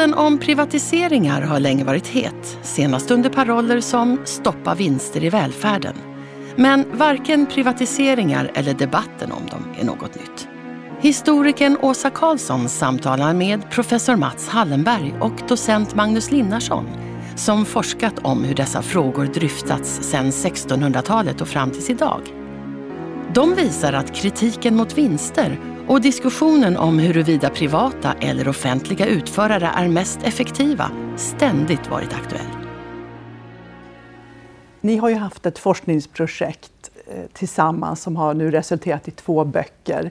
Debatten om privatiseringar har länge varit het, senast under paroller som “stoppa vinster i välfärden”. Men varken privatiseringar eller debatten om dem är något nytt. Historikern Åsa Karlsson samtalar med professor Mats Hallenberg och docent Magnus Linnarsson som forskat om hur dessa frågor dryftats sedan 1600-talet och fram tills idag. De visar att kritiken mot vinster och diskussionen om huruvida privata eller offentliga utförare är mest effektiva ständigt varit aktuell. Ni har ju haft ett forskningsprojekt eh, tillsammans som har nu resulterat i två böcker.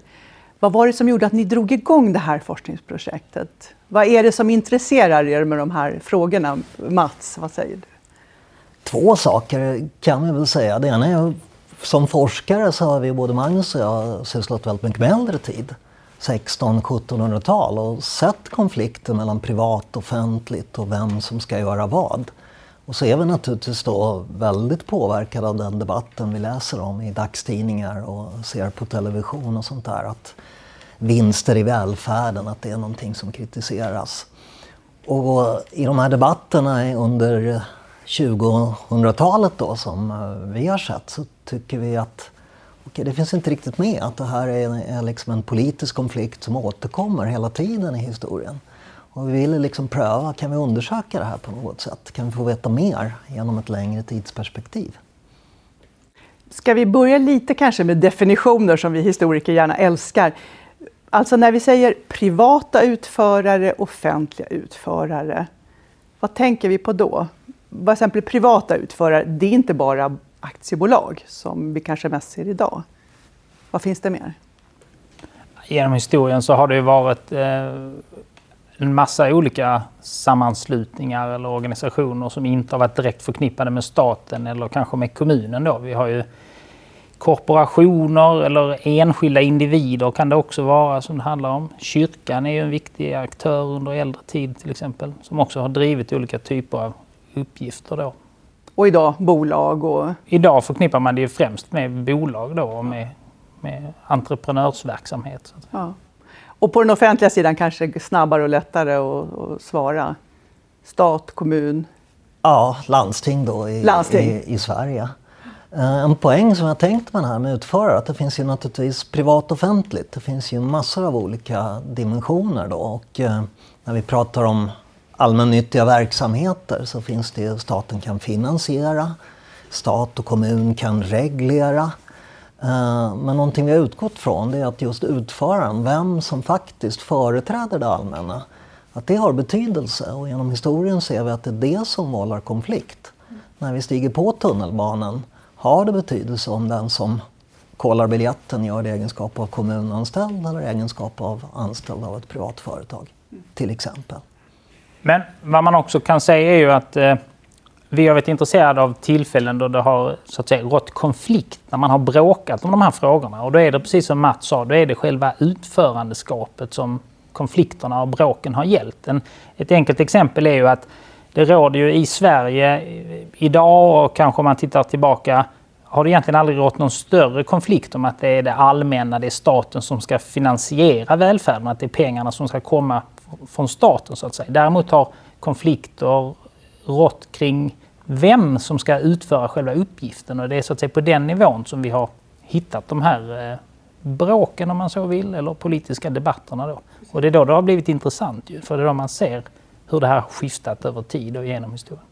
Vad var det som gjorde att ni drog igång det här forskningsprojektet? Vad är det som intresserar er med de här frågorna? Mats, vad säger du? Två saker kan vi väl säga. Det ena är som forskare så har vi, både Magnus och jag, sysslat väldigt mycket med äldre tid. 1600-1700-tal och sett konflikter mellan privat och offentligt och vem som ska göra vad. Och så är vi naturligtvis då väldigt påverkade av den debatten vi läser om i dagstidningar och ser på television och sånt där. Att vinster i välfärden, att det är någonting som kritiseras. Och i de här debatterna under 2000-talet då som eh, vi har sett så tycker vi att okay, det finns inte riktigt med att det här är, är liksom en politisk konflikt som återkommer hela tiden i historien. Och vi ville liksom pröva, kan vi undersöka det här på något sätt? Kan vi få veta mer genom ett längre tidsperspektiv? Ska vi börja lite kanske med definitioner som vi historiker gärna älskar. Alltså när vi säger privata utförare, offentliga utförare, vad tänker vi på då? Vad exempel privata utförare, det är inte bara aktiebolag som vi kanske mest ser idag. Vad finns det mer? Genom historien så har det ju varit eh, en massa olika sammanslutningar eller organisationer som inte har varit direkt förknippade med staten eller kanske med kommunen. Då. Vi har ju korporationer eller enskilda individer kan det också vara som det handlar om. Kyrkan är ju en viktig aktör under äldre tid till exempel som också har drivit olika typer av uppgifter. Då. Och idag bolag? Och... Idag förknippar man det ju främst med bolag då och med, med entreprenörsverksamhet. Ja. Och på den offentliga sidan kanske snabbare och lättare att svara? Stat, kommun? Ja, landsting då i, landsting. i, i Sverige. Eh, en poäng som jag tänkt med det här med utförare, att det finns ju naturligtvis privat och offentligt. Det finns ju massor av olika dimensioner då och eh, när vi pratar om allmännyttiga verksamheter så finns det staten kan finansiera, stat och kommun kan reglera. Eh, men någonting vi har utgått från det är att just utföraren, vem som faktiskt företräder det allmänna, att det har betydelse och genom historien ser vi att det är det som vållar konflikt. När vi stiger på tunnelbanan har det betydelse om den som kollar biljetten gör det i egenskap av kommunanställd eller egenskap av anställd av ett privat företag, till exempel. Men vad man också kan säga är ju att eh, vi har varit intresserade av tillfällen då det har så att säga, rått konflikt, när man har bråkat om de här frågorna. Och då är det precis som Mats sa, då är det själva utförandeskapet som konflikterna och bråken har gällt. En, ett enkelt exempel är ju att det råder ju i Sverige eh, idag och kanske om man tittar tillbaka har det egentligen aldrig rått någon större konflikt om att det är det allmänna, det är staten som ska finansiera välfärden, att det är pengarna som ska komma från staten så att säga. Däremot har konflikter rått kring vem som ska utföra själva uppgiften och det är så att säga på den nivån som vi har hittat de här eh, bråken om man så vill, eller politiska debatterna då. Och det är då det har blivit intressant ju, för det är då man ser hur det här har skiftat över tid och genom historien.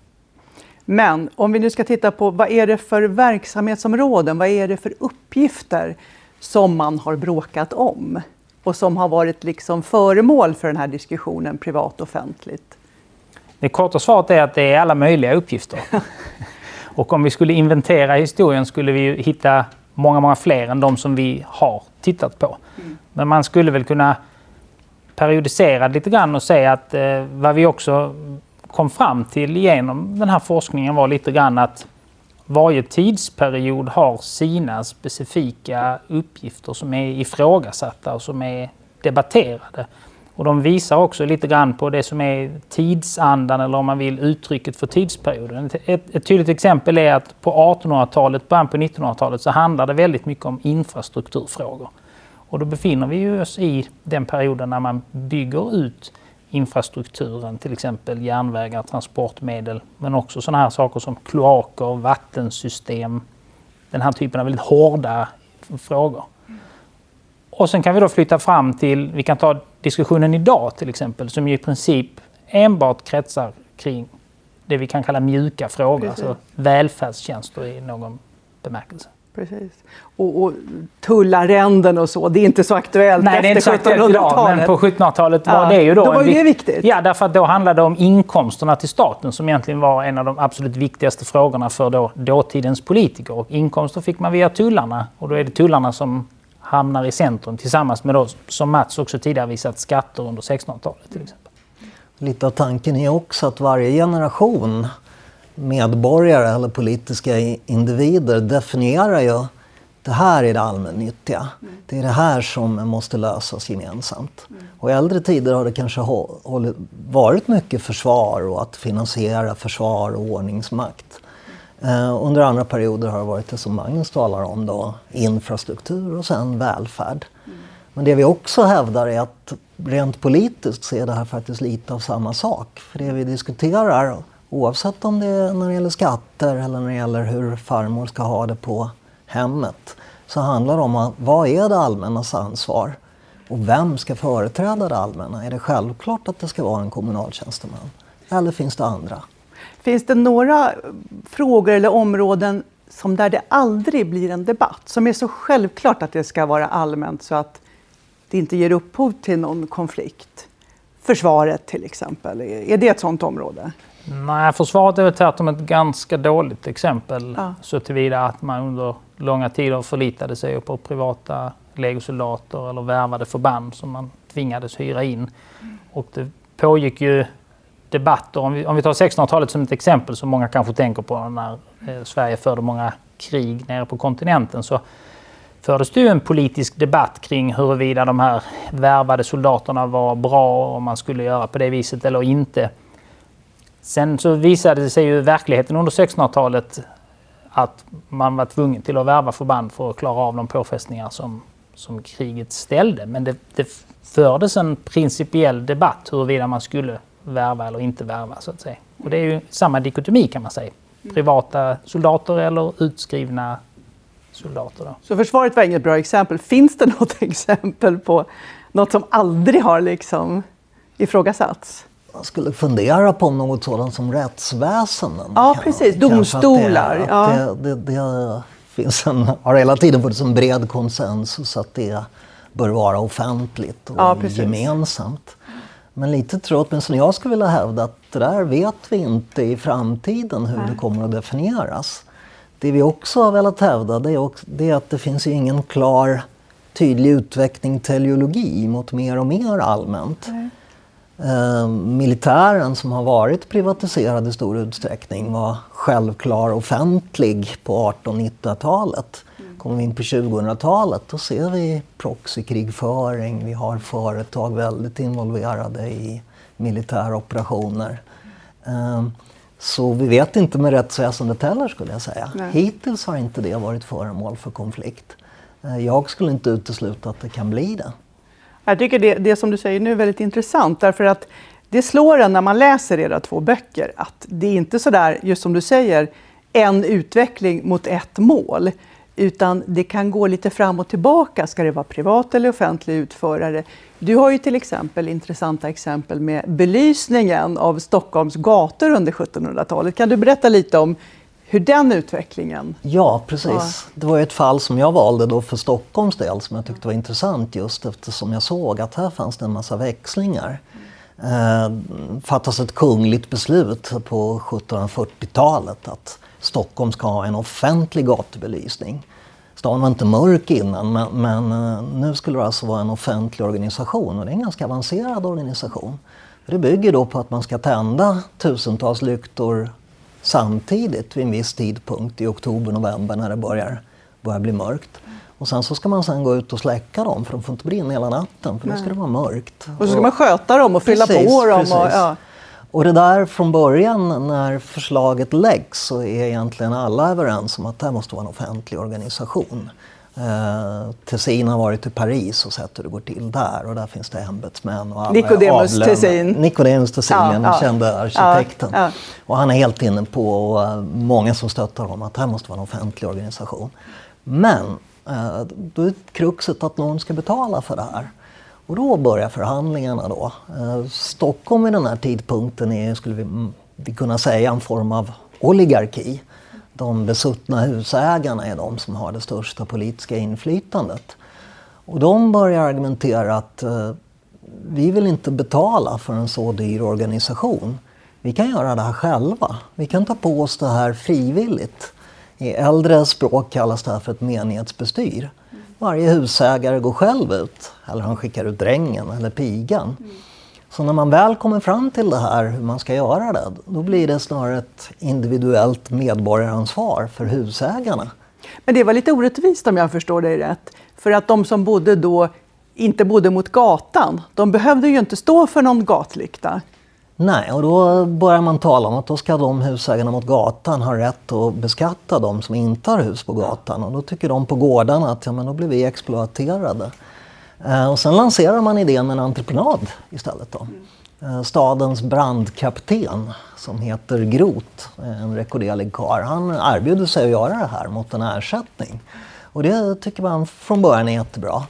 Men om vi nu ska titta på vad är det för verksamhetsområden, vad är det för uppgifter som man har bråkat om? Och som har varit liksom föremål för den här diskussionen privat och offentligt? Det korta svaret är att det är alla möjliga uppgifter. och om vi skulle inventera historien skulle vi hitta många, många fler än de som vi har tittat på. Mm. Men man skulle väl kunna periodisera lite grann och säga att eh, vad vi också kom fram till genom den här forskningen var lite grann att varje tidsperiod har sina specifika uppgifter som är ifrågasatta och som är debatterade. Och de visar också lite grann på det som är tidsandan eller om man vill uttrycket för tidsperioden. Ett, ett tydligt exempel är att på 1800-talet, början på 1900-talet så handlar det väldigt mycket om infrastrukturfrågor. Och då befinner vi oss i den perioden när man bygger ut infrastrukturen, till exempel järnvägar, transportmedel, men också sådana här saker som kloaker, vattensystem, den här typen av väldigt hårda frågor. Och sen kan vi då flytta fram till, vi kan ta diskussionen idag till exempel, som ju i princip enbart kretsar kring det vi kan kalla mjuka frågor, Precis. alltså välfärdstjänster i någon bemärkelse. Precis. Och, och tullarrenden och så, det är inte så aktuellt Nej, det är inte så aktuellt idag, men på 1700-talet var ja, det ju då... Då var det viktigt. Ja, därför att då handlade det om inkomsterna till staten som egentligen var en av de absolut viktigaste frågorna för då, dåtidens politiker. Och inkomster fick man via tullarna och då är det tullarna som hamnar i centrum tillsammans med, då, som Mats också tidigare visat, skatter under 1600-talet till exempel. Lite av tanken är också att varje generation medborgare eller politiska individer definierar ju det här är det allmännyttiga. Mm. Det är det här som måste lösas gemensamt. Mm. Och i äldre tider har det kanske varit mycket försvar och att finansiera försvar och ordningsmakt. Eh, under andra perioder har det varit det som Magnus talar om då, infrastruktur och sen välfärd. Mm. Men det vi också hävdar är att rent politiskt så är det här faktiskt lite av samma sak. För det vi diskuterar Oavsett om det är när det gäller skatter eller när det gäller hur farmor ska ha det på hemmet så handlar det om att, vad är det allmännas ansvar? Och vem ska företräda det allmänna? Är det självklart att det ska vara en kommunaltjänsteman? Eller finns det andra? Finns det några frågor eller områden som där det aldrig blir en debatt? Som är så självklart att det ska vara allmänt så att det inte ger upphov till någon konflikt? Försvaret till exempel, är det ett sådant område? Nej, försvaret är väl tvärtom ett ganska dåligt exempel ja. så tillvida att man under långa tider förlitade sig på privata legosoldater eller värvade förband som man tvingades hyra in. Mm. Och det pågick ju debatter, om vi, om vi tar 1600-talet som ett exempel som många kanske tänker på när eh, Sverige förde många krig nere på kontinenten så fördes det ju en politisk debatt kring huruvida de här värvade soldaterna var bra, om man skulle göra på det viset eller inte. Sen så visade det sig ju verkligheten under 1600-talet att man var tvungen till att värva förband för att klara av de påfrestningar som, som kriget ställde. Men det, det fördes en principiell debatt huruvida man skulle värva eller inte värva så att säga. Och det är ju samma dikotomi kan man säga. Privata soldater eller utskrivna soldater. Då. Så försvaret var inget bra exempel. Finns det något exempel på något som aldrig har liksom ifrågasatts? Man skulle fundera på något sådant som rättsväsenden. Ja, precis. Domstolar. Att det, att det, det, det, finns en, har hela tiden funnits en bred konsensus att det bör vara offentligt och ja, gemensamt. Men lite tror jag, åtminstone jag skulle vilja hävda att det där vet vi inte i framtiden hur Nej. det kommer att definieras. Det vi också har velat hävda det är, också, det är att det finns ingen klar tydlig utveckling teleologi mot mer och mer allmänt. Nej. Eh, militären som har varit privatiserad i stor utsträckning var självklar offentlig på 1800-1900-talet. Mm. Kommer vi in på 2000-talet då ser vi proxykrigföring, vi har företag väldigt involverade i militära operationer. Mm. Så vi vet inte med rättsväsendet heller skulle jag säga. Nej. Hittills har inte det varit föremål för konflikt. Eh, jag skulle inte utesluta att det kan bli det. Jag tycker det, det som du säger nu är väldigt intressant därför att det slår en när man läser era två böcker att det är inte så där, just som du säger, en utveckling mot ett mål. Utan det kan gå lite fram och tillbaka. Ska det vara privat eller offentlig utförare? Du har ju till exempel intressanta exempel med belysningen av Stockholms gator under 1700-talet. Kan du berätta lite om hur den utvecklingen... Ja, precis. Ja. Det var ett fall som jag valde då för Stockholms del som jag tyckte var intressant just eftersom jag såg att här fanns det en massa växlingar. Eh, fattas ett kungligt beslut på 1740-talet att Stockholm ska ha en offentlig gatubelysning. Staden var inte mörk innan men, men eh, nu skulle det alltså vara en offentlig organisation och det är en ganska avancerad organisation. Det bygger då på att man ska tända tusentals lyktor samtidigt vid en viss tidpunkt i oktober, november när det börjar, börjar bli mörkt. Och sen så ska man sen gå ut och släcka dem för de får inte brinna hela natten för då ska det vara mörkt. Och så ska man sköta dem och fylla Precis, på dem. Och, precis. ja. Och det där från början när förslaget läggs så är egentligen alla överens om att det här måste vara en offentlig organisation. Eh, Tessin har varit i Paris och sett hur det går till där och där finns det ämbetsmän och alla Nicodemus avlönade. Tessin. Nicodemus Tessin, Ja, den ja. kände arkitekten. Ja, ja. Och han är helt inne på, och eh, många som stöttar honom, att det här måste vara en offentlig organisation. Men eh, då är kruxet att någon ska betala för det här. Och då börjar förhandlingarna då. Eh, Stockholm vid den här tidpunkten är, skulle vi, mm, vi kunna säga, en form av oligarki. De besuttna husägarna är de som har det största politiska inflytandet. Och de börjar argumentera att eh, vi vill inte betala för en så dyr organisation. Vi kan göra det här själva. Vi kan ta på oss det här frivilligt. I äldre språk kallas det här för ett menighetsbestyr. Varje husägare går själv ut, eller han skickar ut drängen eller pigan. Så när man väl kommer fram till det här, hur man ska göra det, då blir det snarare ett individuellt medborgaransvar för husägarna. Men det var lite orättvist om jag förstår dig rätt. För att de som bodde då inte bodde mot gatan, de behövde ju inte stå för någon gatlykta. Nej, och då börjar man tala om att då ska de husägarna mot gatan ha rätt att beskatta de som inte har hus på gatan. Och då tycker de på gårdarna att ja, men då blir vi exploaterade. Eh, och sen lanserar man idén med en entreprenad istället. Då. Eh, stadens brandkapten som heter Groth, eh, en rekorderlig karl, han erbjuder sig att göra det här mot en ersättning. Och det tycker man från början är jättebra.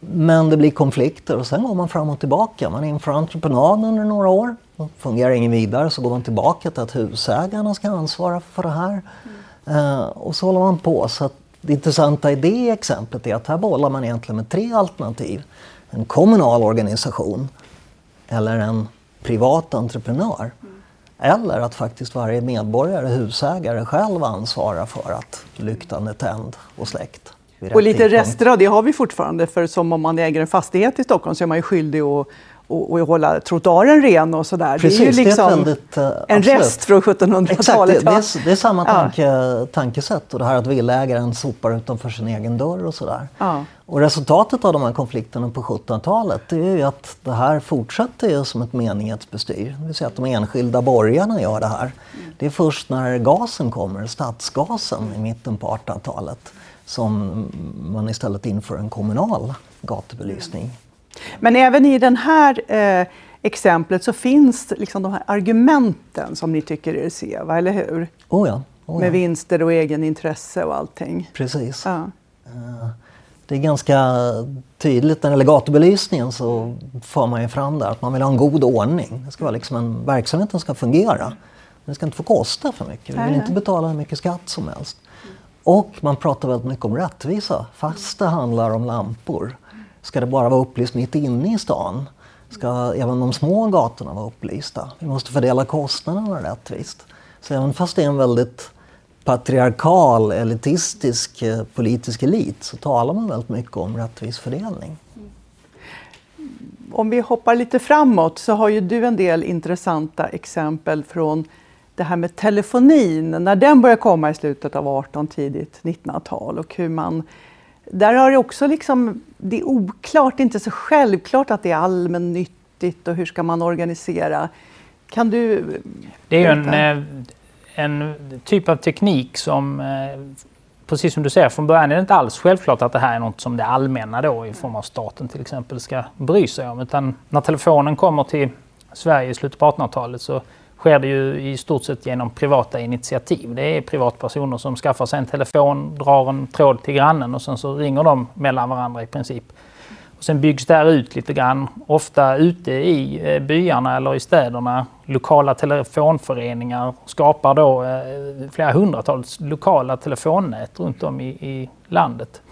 Men det blir konflikter och sen går man fram och tillbaka. Man inför entreprenad under några år. Fungerar ingen vidare så går man tillbaka till att husägarna ska ansvara för det här. Eh, och så håller man på. Så att det intressanta i det exemplet är att här bollar man egentligen med tre alternativ. En kommunal organisation eller en privat entreprenör. Eller att faktiskt varje medborgare, husägare, själv ansvarar för att lyktan är tänd och släckt. Och lite tidpunkt. rester av det har vi fortfarande, för som om man äger en fastighet i Stockholm så är man ju skyldig att, att, att hålla trottoaren ren och sådär. Precis, det är ju liksom det är väldigt, eh, en absolut. rest från Exakt, det, 1700-talet. det, är, det är samma Ja. tanke, tankesätt och det här att villaägaren sopar utanför sin egen dörr och sådär. Ja. Och resultatet av de här konflikterna på 1700-talet det är ju att det här fortsätter ju som ett menighetsbestyr. Det vill säga att de enskilda borgarna gör det här. Det är först när gasen kommer, stadsgasen i mitten på 1800-talet som man istället inför en kommunal gatubelysning. Men även i det här eh, exemplet så finns liksom de här argumenten som ni tycker er se, va? eller hur? Oh ja, oh ja. Med vinster och egenintresse och allting. precis. Ja. Eh, Det är ganska tydligt när det gäller gatubelysningen så får man ju fram där att man vill ha en god ordning. Det ska vara liksom en, verksamheten ska fungera. Det ska inte få kosta för mycket. Vi vill inte betala hur mycket skatt som helst. Och man pratar väldigt mycket om rättvisa, fast det handlar om lampor. Ska det bara vara upplyst mitt inne i stan? Ska även de små gatorna vara upplysta? Vi måste fördela kostnaderna rättvist. Så även fast det är en väldigt patriarkal, elitistisk eh, politisk elit så talar man väldigt mycket om rättvis fördelning. Mm. Om vi hoppar lite framåt så har ju du en del intressanta exempel från det här med telefonin, när den började komma i slutet av 18 tidigt 1900-tal och hur man där har det också liksom, det är oklart, det är inte så självklart att det är allmännyttigt och hur ska man organisera? Kan du Det är ju en, eh, en typ av teknik som, eh, precis som du säger, från början är det inte alls självklart att det här är något som det allmänna då i form av staten till exempel ska bry sig om. Utan när telefonen kommer till Sverige i slutet på 1800-talet så sker det ju i stort sett genom privata initiativ. Det är privatpersoner som skaffar sig en telefon, drar en tråd till grannen och sen så ringer de mellan varandra i princip. Och sen byggs det här ut lite grann, ofta ute i eh, byarna eller i städerna. Lokala telefonföreningar skapar då eh, flera hundratals lokala telefonnät runt om i, i landet.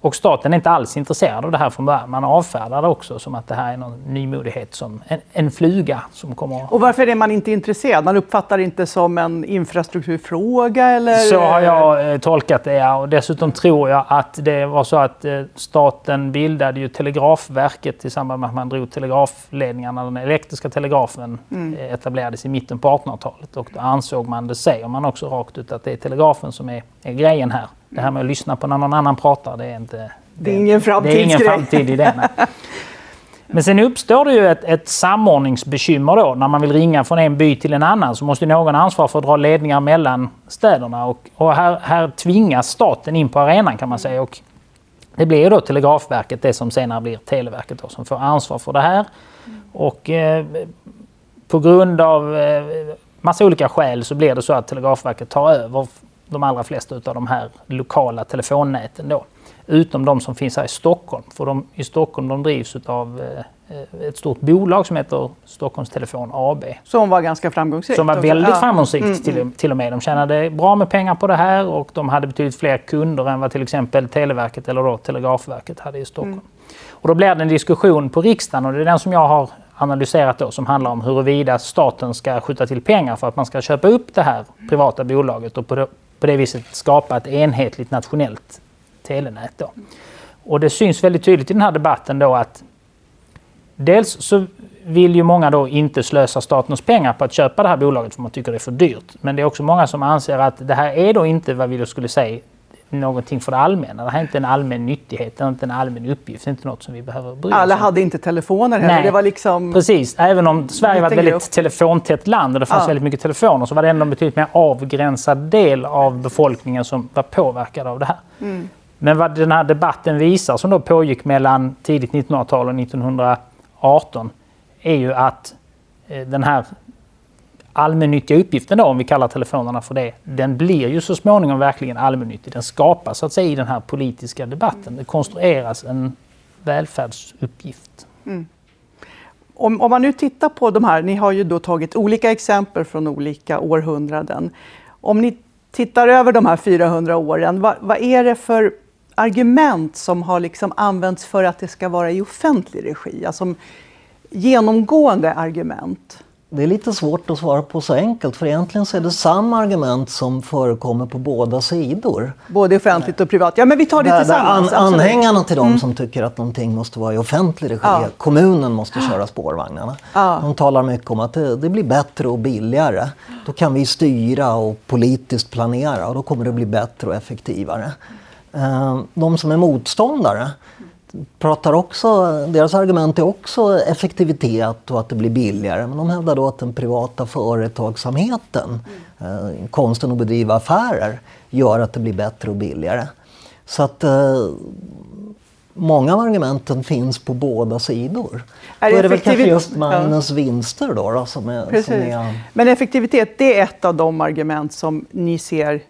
Och staten är inte alls intresserad av det här från början. Man avfärdar det också som att det här är någon nymodighet, som en, en fluga som kommer... Och varför är man inte intresserad? Man uppfattar det inte som en infrastrukturfråga? Eller? Så har jag eh, tolkat det, ja. Och dessutom tror jag att det var så att eh, staten bildade ju Telegrafverket i samband med att man drog telegrafledningarna. Den elektriska telegrafen mm. Eh, etablerades i mitten på 1800-talet. Och då ansåg man, det säger man också rakt ut, att det är telegrafen som är, är grejen här. Det här med att lyssna på när någon annan pratar, det är inte... Det, är ingen framtidsgrej. Det är ingen framtid i det. Men sen uppstår det ju ett, ett samordningsbekymmer då. När man vill ringa från en by till en annan så måste någon ansvara för att dra ledningar mellan städerna. Och, och här, här tvingas staten in på arenan kan man säga. Och det blir då Telegrafverket, det som senare blir Televerket, då, som får ansvar för det här. Och eh, på grund av eh, massa olika skäl så blir det så att Telegrafverket tar över de allra flesta av de här lokala telefonnäten då. Utom de som finns här i Stockholm. För de i Stockholm de drivs av eh, ett stort bolag som heter Stockholms Telefon AB. Som var ganska framgångsrikt? Som var väldigt ja. framgångsrikt mm, till, mm. till och med. De tjänade bra med pengar på det här och de hade betydligt fler kunder än vad till exempel Televerket eller då Telegrafverket hade i Stockholm. Mm. Och då blir det en diskussion på riksdagen och det är den som jag har analyserat då som handlar om huruvida staten ska skjuta till pengar för att man ska köpa upp det här privata bolaget och på, på det viset skapa ett enhetligt nationellt telenät. Då. Och det syns väldigt tydligt i den här debatten då att dels så vill ju många då inte slösa statens pengar på att köpa det här bolaget för man tycker det är för dyrt. Men det är också många som anser att det här är då inte vad vi då skulle säga någonting för det allmänna. Det här är inte en allmän nyttighet, det är inte en allmän uppgift, det är inte något som vi behöver bry oss Alla hade inte telefoner heller. Nej, det var liksom... Precis, även om Sverige var ett väldigt grupp. telefontätt land och det fanns ja. väldigt mycket telefoner så var det ändå en betydligt mer avgränsad del av befolkningen som var påverkad av det här. Mm. Men vad den här debatten visar som då pågick mellan tidigt 1900-tal och 1918 är ju att eh, den här allmännyttiga uppgiften då, om vi kallar telefonerna för det, den blir ju så småningom verkligen allmännyttig. Den skapas så att säga i den här politiska debatten. Det konstrueras en välfärdsuppgift. Mm. Om, om, man nu tittar på de här, ni har ju då tagit olika exempel från olika århundraden. Om ni tittar över de här 400 åren, vad, vad är det för argument som har liksom använts för att det ska vara i offentlig regi? Alltså genomgående argument? Det är lite svårt att svara på så enkelt för egentligen så är det samma argument som förekommer på båda sidor. Både offentligt och privat. Ja men vi tar det där, tillsammans. Där an, anhängarna till de mm. som tycker att någonting måste vara i offentlig regi, ja. kommunen måste köra spårvagnarna. Ja. De talar mycket om att det, det, blir bättre och billigare. Då kan vi styra och politiskt planera och då kommer det bli bättre och effektivare. Eh, de som är motståndare pratar också, deras argument är också effektivitet och att det blir billigare. Men de hävdar då att den privata företagsamheten, mm. konsten att bedriva affärer, gör att det blir bättre och billigare. Så att eh, många av argumenten finns på båda sidor. Är då är det väl kanske just Magnus ja. vinster då, då som, är, som är... Men effektivitet, det är ett av de argument som ni ser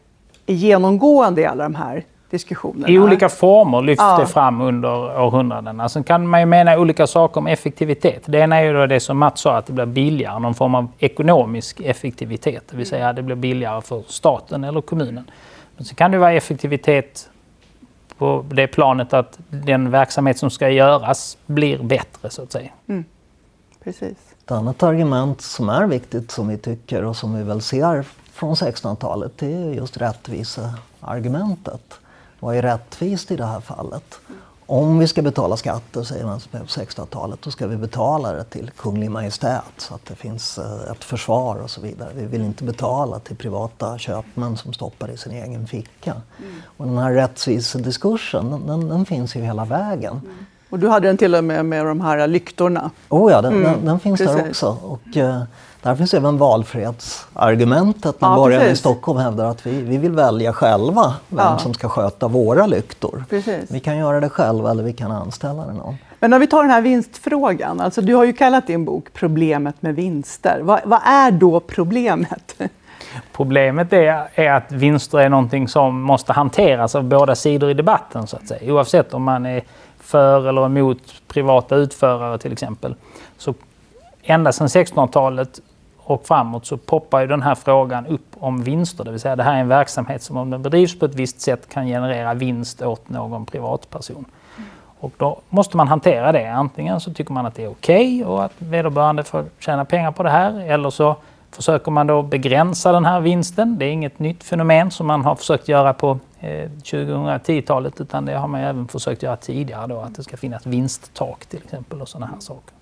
är genomgående i alla de här diskussionerna. I olika former lyfts ja. det fram under århundradena. Sen kan man ju mena olika saker om effektivitet. Det ena är ju då det som Mats sa, att det blir billigare, någon form av ekonomisk effektivitet. Det vill säga att det blir billigare för staten eller kommunen. Men så kan det vara effektivitet på det planet att den verksamhet som ska göras blir bättre så att säga. Mm. Precis. Ett annat argument som är viktigt som vi tycker och som vi väl ser från 1600-talet det är just rättviseargumentet. Vad är rättvist i det här fallet? Om vi ska betala skatter, säger man på 1600-talet, då ska vi betala det till Kunglig Majestät så att det finns eh, ett försvar och så vidare. Vi vill inte betala till privata köpmän som stoppar i sin egen ficka. Mm. Och den här rättvisediskursen, den, den, den finns ju hela vägen. Mm. Och du hade den till och med med de här lyktorna? Oh ja, den, mm. den, den finns Precis. där också. Och, uh, där finns även valfrihetsargumentet när ja, borgarna i Stockholm hävdar att vi, vi vill välja själva vem ja. som ska sköta våra lyktor. Precis. Vi kan göra det själva eller vi kan anställa någon. Men om vi tar den här vinstfrågan, alltså du har ju kallat din bok Problemet med vinster. Vad, vad är då problemet? Problemet är, är, att vinster är någonting som måste hanteras av båda sidor i debatten så att säga. Oavsett om man är för eller emot privata utförare till exempel. Så ända sedan 1600-talet och framåt så poppar ju den här frågan upp om vinster. Det vill säga det här är en verksamhet som om den bedrivs på ett visst sätt kan generera vinst åt någon privatperson. Och då måste man hantera det. Antingen så tycker man att det är okej okay och att vederbörande får tjäna pengar på det här. Eller så försöker man då begränsa den här vinsten. Det är inget nytt fenomen som man har försökt göra på eh, 2010-talet utan det har man även försökt göra tidigare då. Att det ska finnas vinsttak till exempel och sådana här saker.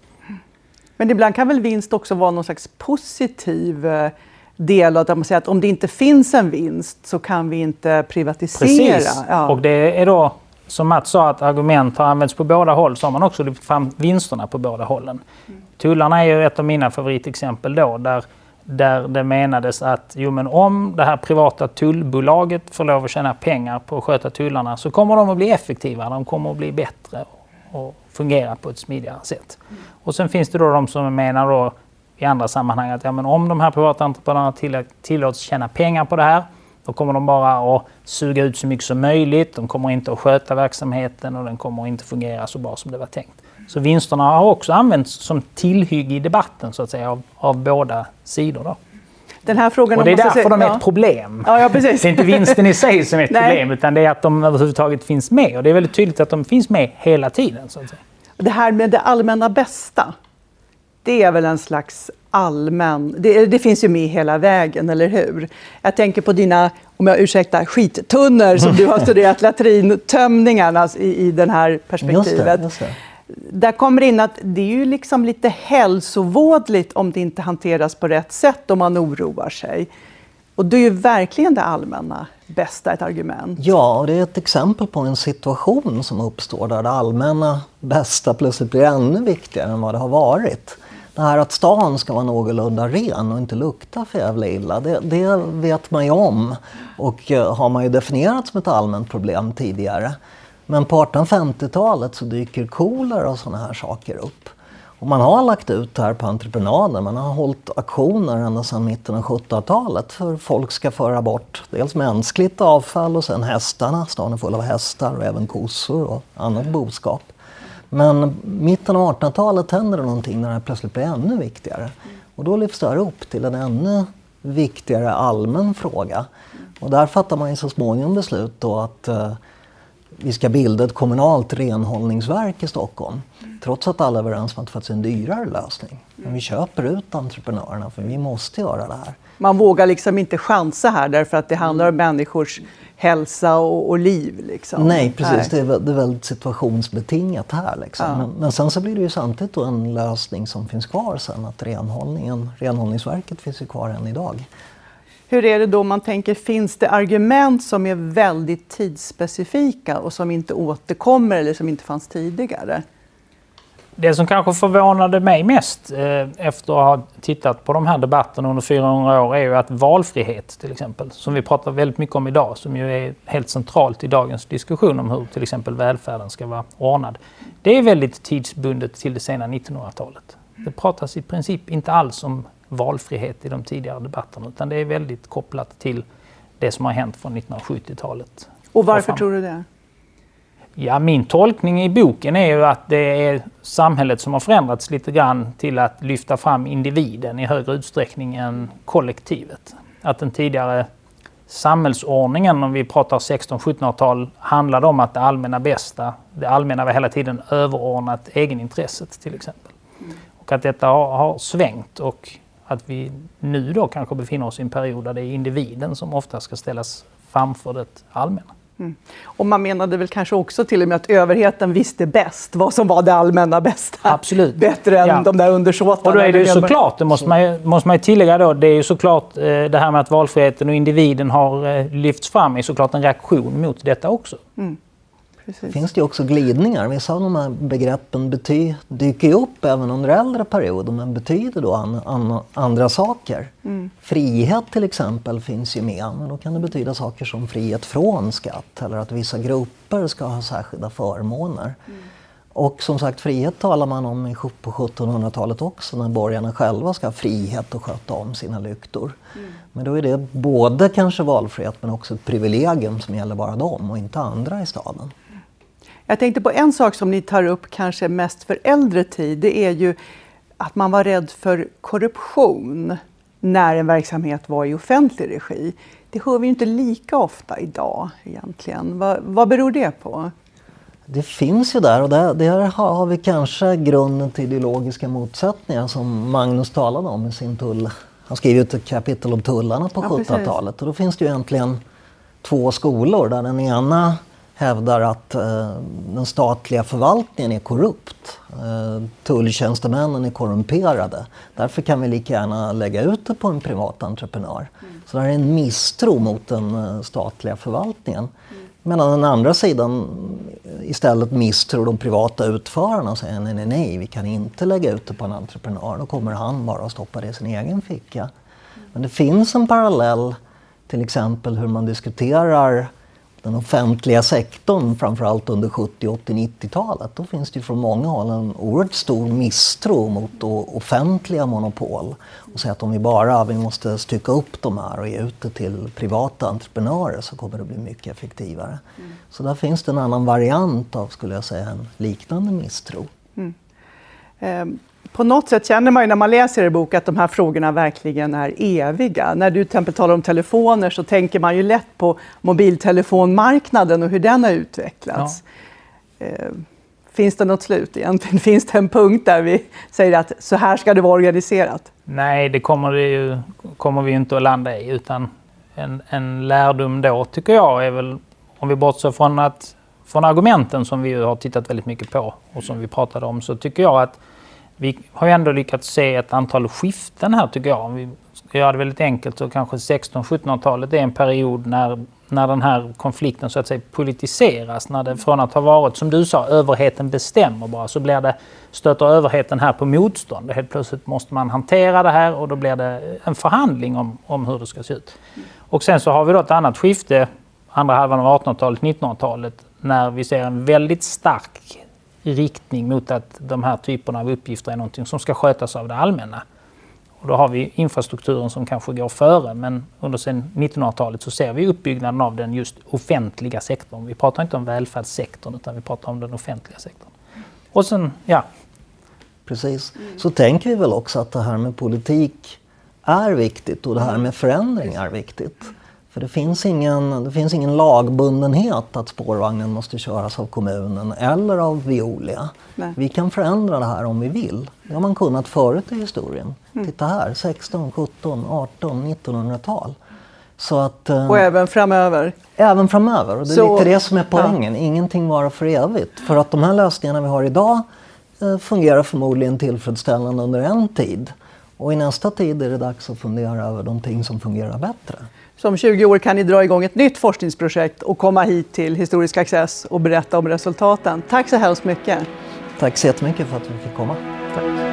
Men ibland kan väl vinst också vara någon slags positiv eh, del av det. Man säger att om det inte finns en vinst så kan vi inte privatisera. Precis, ja. och det är då som Mats sa att argument har använts på båda håll så har man också lyft fram vinsterna på båda hållen. Mm. Tullarna är ju ett av mina favoritexempel då där, där det menades att jo, men om det här privata tullbolaget får lov att tjäna pengar på att sköta tullarna så kommer de att bli effektivare, de kommer att bli bättre och fungera på ett smidigare sätt. Mm. Och sen finns det då de som menar då i andra sammanhang att ja, men om de här privata entreprenörerna tillåts tjäna pengar på det här då kommer de bara att suga ut så mycket som möjligt. De kommer inte att sköta verksamheten och den kommer inte fungera så bra som det var tänkt. Så vinsterna har också använts som tillhygge i debatten så att säga av, av båda sidor. Då. Den här frågan och det är därför se, de är ja. ett problem. Ja, ja, precis. Det är inte vinsten i sig som är ett problem utan det är att de överhuvudtaget finns med. Och det är väldigt tydligt att de finns med hela tiden. Så att säga. Det här med det allmänna bästa, det är väl en slags allmän... Det, det, finns ju med hela vägen, eller hur? Jag tänker på dina, om jag ursäktar, skittunnor som du har studerat, latrintömningarna i, i det här perspektivet. Just det, just det. Där kommer in att det är ju liksom lite hälsovådligt om det inte hanteras på rätt sätt och man oroar sig. Och det är ju verkligen det allmänna bästa ett argument. Ja, det är ett exempel på en situation som uppstår där det allmänna bästa plötsligt blir ännu viktigare än vad det har varit. Det här att stan ska vara någorlunda ren och inte lukta för jävla illa, det, det vet man ju om. Och eh, har man ju definierat som ett allmänt problem tidigare. Men på 1850-talet så dyker kolera och sådana här saker upp. Och man har lagt ut det här på entreprenader. Man har hållit aktioner ända sedan mitten av 1700-talet för folk ska föra bort dels mänskligt avfall och sen hästarna. Stan är full av hästar och även kossor och annat boskap. Men mitten av 1800-talet händer det någonting när det plötsligt blir ännu viktigare. Och då lyfts det här upp till en ännu viktigare allmän fråga. Och där fattar man ju så småningom beslut då att eh, vi ska bilda ett kommunalt renhållningsverk i Stockholm. Trots att alla är överens om att det faktiskt är en dyrare lösning. Men vi köper ut entreprenörerna för vi måste göra det här. Man vågar liksom inte chansa här därför att det handlar om människors hälsa och, och liv. Liksom. Nej, precis. Nej. Det, är, det är väldigt situationsbetingat här. Liksom. Ja. Men, men, sen så blir det ju samtidigt en lösning som finns kvar sen. Att renhållningen, renhållningsverket finns ju kvar än idag. Hur är det då man tänker, finns det argument som är väldigt tidsspecifika och som inte återkommer eller som inte fanns tidigare? Det som kanske förvånade mig mest eh, efter att ha tittat på de här debatterna under 400 år är ju att valfrihet till exempel, som vi pratar väldigt mycket om idag, som ju är helt centralt i dagens diskussion om hur till exempel välfärden ska vara ordnad. Det är väldigt tidsbundet till det sena 1900-talet. Det pratas i princip inte alls om valfrihet i de tidigare debatterna utan det är väldigt kopplat till det som har hänt från 1970-talet. Och varför tror du det? Ja, min tolkning i boken är ju att det är samhället som har förändrats lite grann till att lyfta fram individen i högre utsträckning än kollektivet. Att den tidigare samhällsordningen, om vi pratar 16-1700-tal, handlade om att det allmänna bästa, det allmänna var hela tiden överordnat egenintresset till exempel. Och att detta har, har svängt och att vi nu då kanske befinner oss i en period där det är individen som ofta ska ställas framför det allmänna. Mm. Och man menade väl kanske också till och med att överheten visste bäst vad som var det allmänna bästa. Absolut. Bättre än ja. de där undersåtarna. Och då är det ju såklart, det måste man ju, måste man ju tillägga då, det är ju såklart eh, det här med att valfriheten och individen har eh, lyfts fram är såklart en reaktion mot detta också. Mm. Precis. finns det också glidningar. Vissa av de här begreppen bety dyker upp även under äldre perioder men betyder då an an andra saker. Mm. Frihet till exempel finns ju med men då kan det betyda saker som frihet från skatt eller att vissa grupper ska ha särskilda förmåner. Mm. Och som sagt frihet talar man om på 1700-talet också när borgarna själva ska ha frihet att sköta om sina lyktor. Mm. Men då är det både kanske valfrihet men också ett privilegium som gäller bara dem och inte andra i staden. Jag tänkte på en sak som ni tar upp kanske mest för äldre tid. Det är ju att man var rädd för korruption. när en verksamhet var i offentlig regi. Det hör vi inte lika ofta idag egentligen. Vad, vad beror det på? Det finns ju där och där, där har vi kanske grunden till ideologiska motsättningar som Magnus talade om i sin tull. Han skriver ett kapitel om tullarna på ja, 1700-talet och då finns det ju egentligen två skolor där den ena hävdar att eh, den statliga förvaltningen är korrupt. Eh, tulltjänstemännen är korrumperade. Därför kan vi lika gärna lägga ut det på en privat entreprenör. Mm. Så det är en misstro mot den eh, statliga förvaltningen. Mm. Medan den andra sidan istället misstror de privata utförarna och säger nej, nej, nej, vi kan inte lägga ut det på en entreprenör. Då kommer han bara att stoppa det i sin egen ficka. Men det finns en parallell, till exempel hur man diskuterar den offentliga sektorn, framförallt under 70, 80, 90-talet, då finns det från många håll en oerhört stor misstro mot offentliga monopol. Och säga att om vi bara vi måste stycka upp de här och ge ut det till privata entreprenörer så kommer det bli mycket effektivare. Mm. Så där finns det en annan variant av, skulle jag säga, en liknande misstro. Mm. Um på något sätt känner man ju när man läser er bok att de här frågorna verkligen är eviga. När du till exempel talar om telefoner så tänker man ju lätt på mobiltelefonmarknaden och hur den har utvecklats. Ja. Eh, finns det något slut egentligen? Finns det en punkt där vi säger att så här ska det vara organiserat? Nej, det kommer, det ju, kommer vi inte att landa i. Utan en, en lärdom då tycker jag är väl, om vi bortser från, att, från argumenten som vi har tittat väldigt mycket på och som vi pratade om, så tycker jag att vi har ju ändå lyckats se ett antal skiften här tycker jag. Om vi ska göra det väldigt enkelt så kanske 1600-1700-talet är en period när, när den här konflikten så att säga politiseras. När det från att ha varit, som du sa, överheten bestämmer bara, så blir det, stöter överheten här på motstånd. Helt plötsligt måste man hantera det här och då blir det en förhandling om, om hur det ska se ut. Och sen så har vi då ett annat skifte, andra halvan av 1800-talet, 1900-talet, när vi ser en väldigt stark riktning mot att de här typerna av uppgifter är någonting som ska skötas av det allmänna. Och då har vi infrastrukturen som kanske går före men under 1900-talet så ser vi uppbyggnaden av den just offentliga sektorn. Vi pratar inte om välfärdssektorn utan vi pratar om den offentliga sektorn. Och sen, ja. Precis. Så tänker vi väl också att det här med politik är viktigt och det här med förändring är viktigt. För det finns, ingen, det finns ingen lagbundenhet att spårvagnen måste köras av kommunen eller av Veolia. Nej. Vi kan förändra det här om vi vill. Det har man kunnat förut i historien. Mm. Titta här, 16, 17, 18, 1900-tal. Så att, eh, och även framöver? Även framöver. Och det är Så, lite det som är poängen. Ja. Ingenting vara för evigt. För att de här lösningarna vi har idag eh, fungerar förmodligen tillfredsställande under en tid. Och i nästa tid är det dags att fundera över de ting som fungerar bättre. Så om 20 år kan ni dra igång ett nytt forskningsprojekt och komma hit till Historisk Access och berätta om resultaten. Tack så hemskt mycket. Tack så jättemycket för att vi fick komma. Tack.